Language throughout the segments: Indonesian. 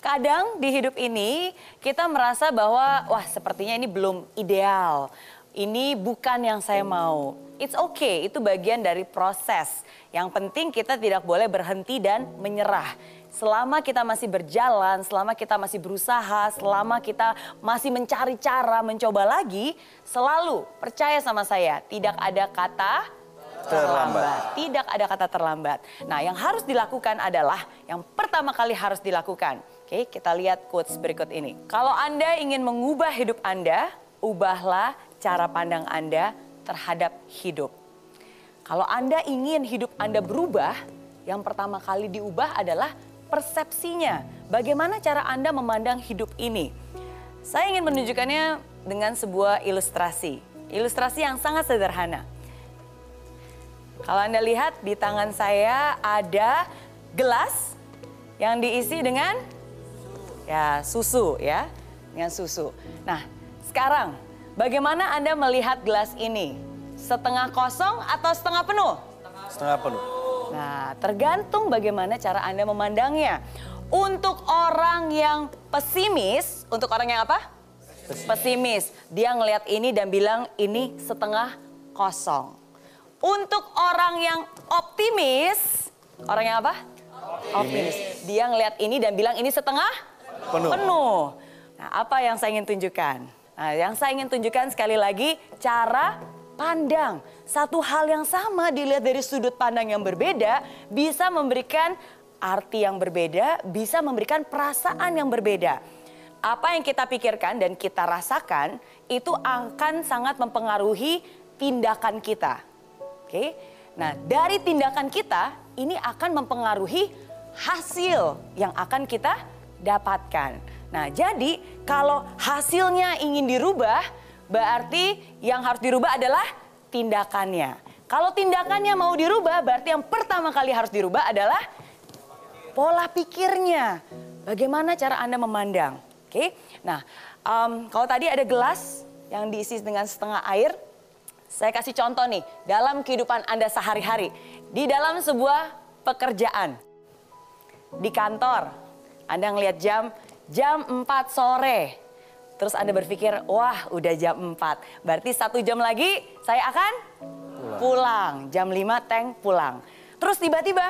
Kadang di hidup ini kita merasa bahwa wah sepertinya ini belum ideal. Ini bukan yang saya mau. It's okay, itu bagian dari proses. Yang penting kita tidak boleh berhenti dan menyerah. Selama kita masih berjalan, selama kita masih berusaha, selama kita masih mencari cara mencoba lagi, selalu percaya sama saya, tidak ada kata terlambat. Tidak ada kata terlambat. Nah, yang harus dilakukan adalah yang pertama kali harus dilakukan. Oke, kita lihat quotes berikut ini. Kalau Anda ingin mengubah hidup Anda, ubahlah cara pandang Anda terhadap hidup. Kalau Anda ingin hidup Anda berubah, yang pertama kali diubah adalah persepsinya. Bagaimana cara Anda memandang hidup ini? Saya ingin menunjukkannya dengan sebuah ilustrasi. Ilustrasi yang sangat sederhana. Kalau Anda lihat di tangan saya ada gelas yang diisi dengan ya susu ya, dengan susu. Nah, sekarang bagaimana Anda melihat gelas ini? Setengah kosong atau setengah penuh? Setengah penuh. Nah, tergantung bagaimana cara Anda memandangnya. Untuk orang yang pesimis, untuk orang yang apa? Pesimis. Dia ngelihat ini dan bilang ini setengah kosong. Untuk orang yang optimis, orang yang apa? Optimis. Dia ngelihat ini dan bilang ini setengah Penuh. penuh. Nah, apa yang saya ingin tunjukkan? Nah, yang saya ingin tunjukkan sekali lagi cara pandang. Satu hal yang sama dilihat dari sudut pandang yang berbeda bisa memberikan arti yang berbeda, bisa memberikan perasaan yang berbeda. Apa yang kita pikirkan dan kita rasakan itu akan sangat mempengaruhi tindakan kita. Oke. Nah, dari tindakan kita ini akan mempengaruhi hasil yang akan kita dapatkan. Nah, jadi kalau hasilnya ingin dirubah, berarti yang harus dirubah adalah tindakannya. Kalau tindakannya mau dirubah, berarti yang pertama kali harus dirubah adalah pola pikirnya. Bagaimana cara Anda memandang? Oke. Nah, em, kalau tadi ada gelas yang diisi dengan setengah air, saya kasih contoh nih dalam kehidupan Anda sehari-hari, di dalam sebuah pekerjaan, di kantor, Anda ngelihat jam jam 4 sore. Terus Anda berpikir, wah udah jam 4. Berarti satu jam lagi saya akan pulang. Jam 5 tank pulang. Terus tiba-tiba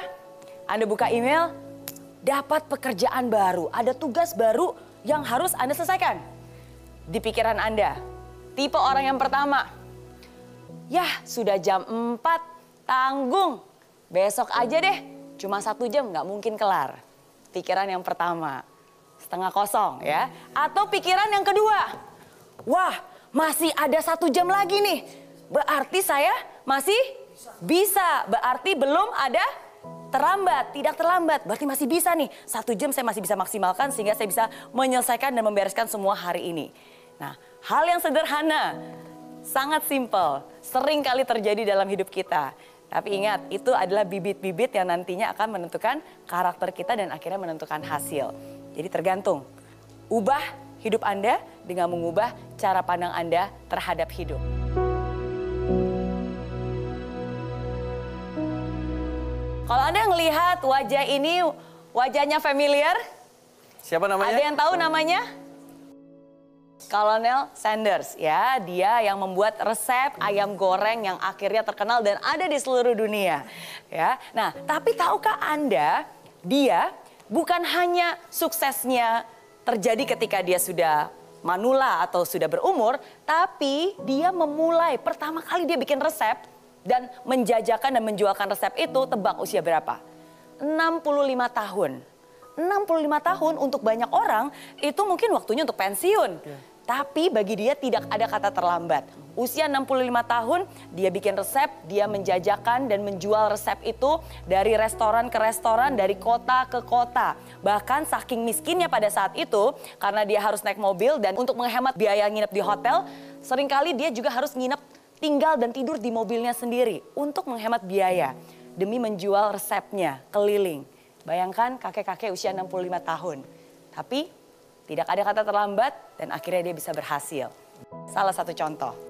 Anda buka email, dapat pekerjaan baru. Ada tugas baru yang harus Anda selesaikan. Di pikiran Anda, tipe orang yang pertama, Yah sudah jam 4, tanggung. Besok aja deh, cuma satu jam nggak mungkin kelar. Pikiran yang pertama, setengah kosong ya. Atau pikiran yang kedua, wah masih ada satu jam lagi nih. Berarti saya masih bisa, berarti belum ada terlambat, tidak terlambat. Berarti masih bisa nih, satu jam saya masih bisa maksimalkan sehingga saya bisa menyelesaikan dan membereskan semua hari ini. Nah, hal yang sederhana, sangat simpel, sering kali terjadi dalam hidup kita. Tapi ingat, itu adalah bibit-bibit yang nantinya akan menentukan karakter kita dan akhirnya menentukan hasil. Jadi tergantung, ubah hidup Anda dengan mengubah cara pandang Anda terhadap hidup. Kalau Anda melihat wajah ini, wajahnya familiar, Siapa namanya? ada yang tahu namanya? Kolonel Sanders ya, dia yang membuat resep ayam goreng yang akhirnya terkenal dan ada di seluruh dunia. Ya. Nah, tapi tahukah Anda, dia bukan hanya suksesnya terjadi ketika dia sudah manula atau sudah berumur, tapi dia memulai pertama kali dia bikin resep dan menjajakan dan menjualkan resep itu tebak usia berapa? 65 tahun. 65 tahun untuk banyak orang itu mungkin waktunya untuk pensiun. Tapi bagi dia tidak ada kata terlambat. Usia 65 tahun dia bikin resep, dia menjajakan dan menjual resep itu dari restoran ke restoran, dari kota ke kota. Bahkan saking miskinnya pada saat itu karena dia harus naik mobil dan untuk menghemat biaya nginep di hotel, sering kali dia juga harus nginep tinggal dan tidur di mobilnya sendiri untuk menghemat biaya demi menjual resepnya keliling. Bayangkan kakek-kakek usia 65 tahun. Tapi tidak ada kata terlambat dan akhirnya dia bisa berhasil. Salah satu contoh.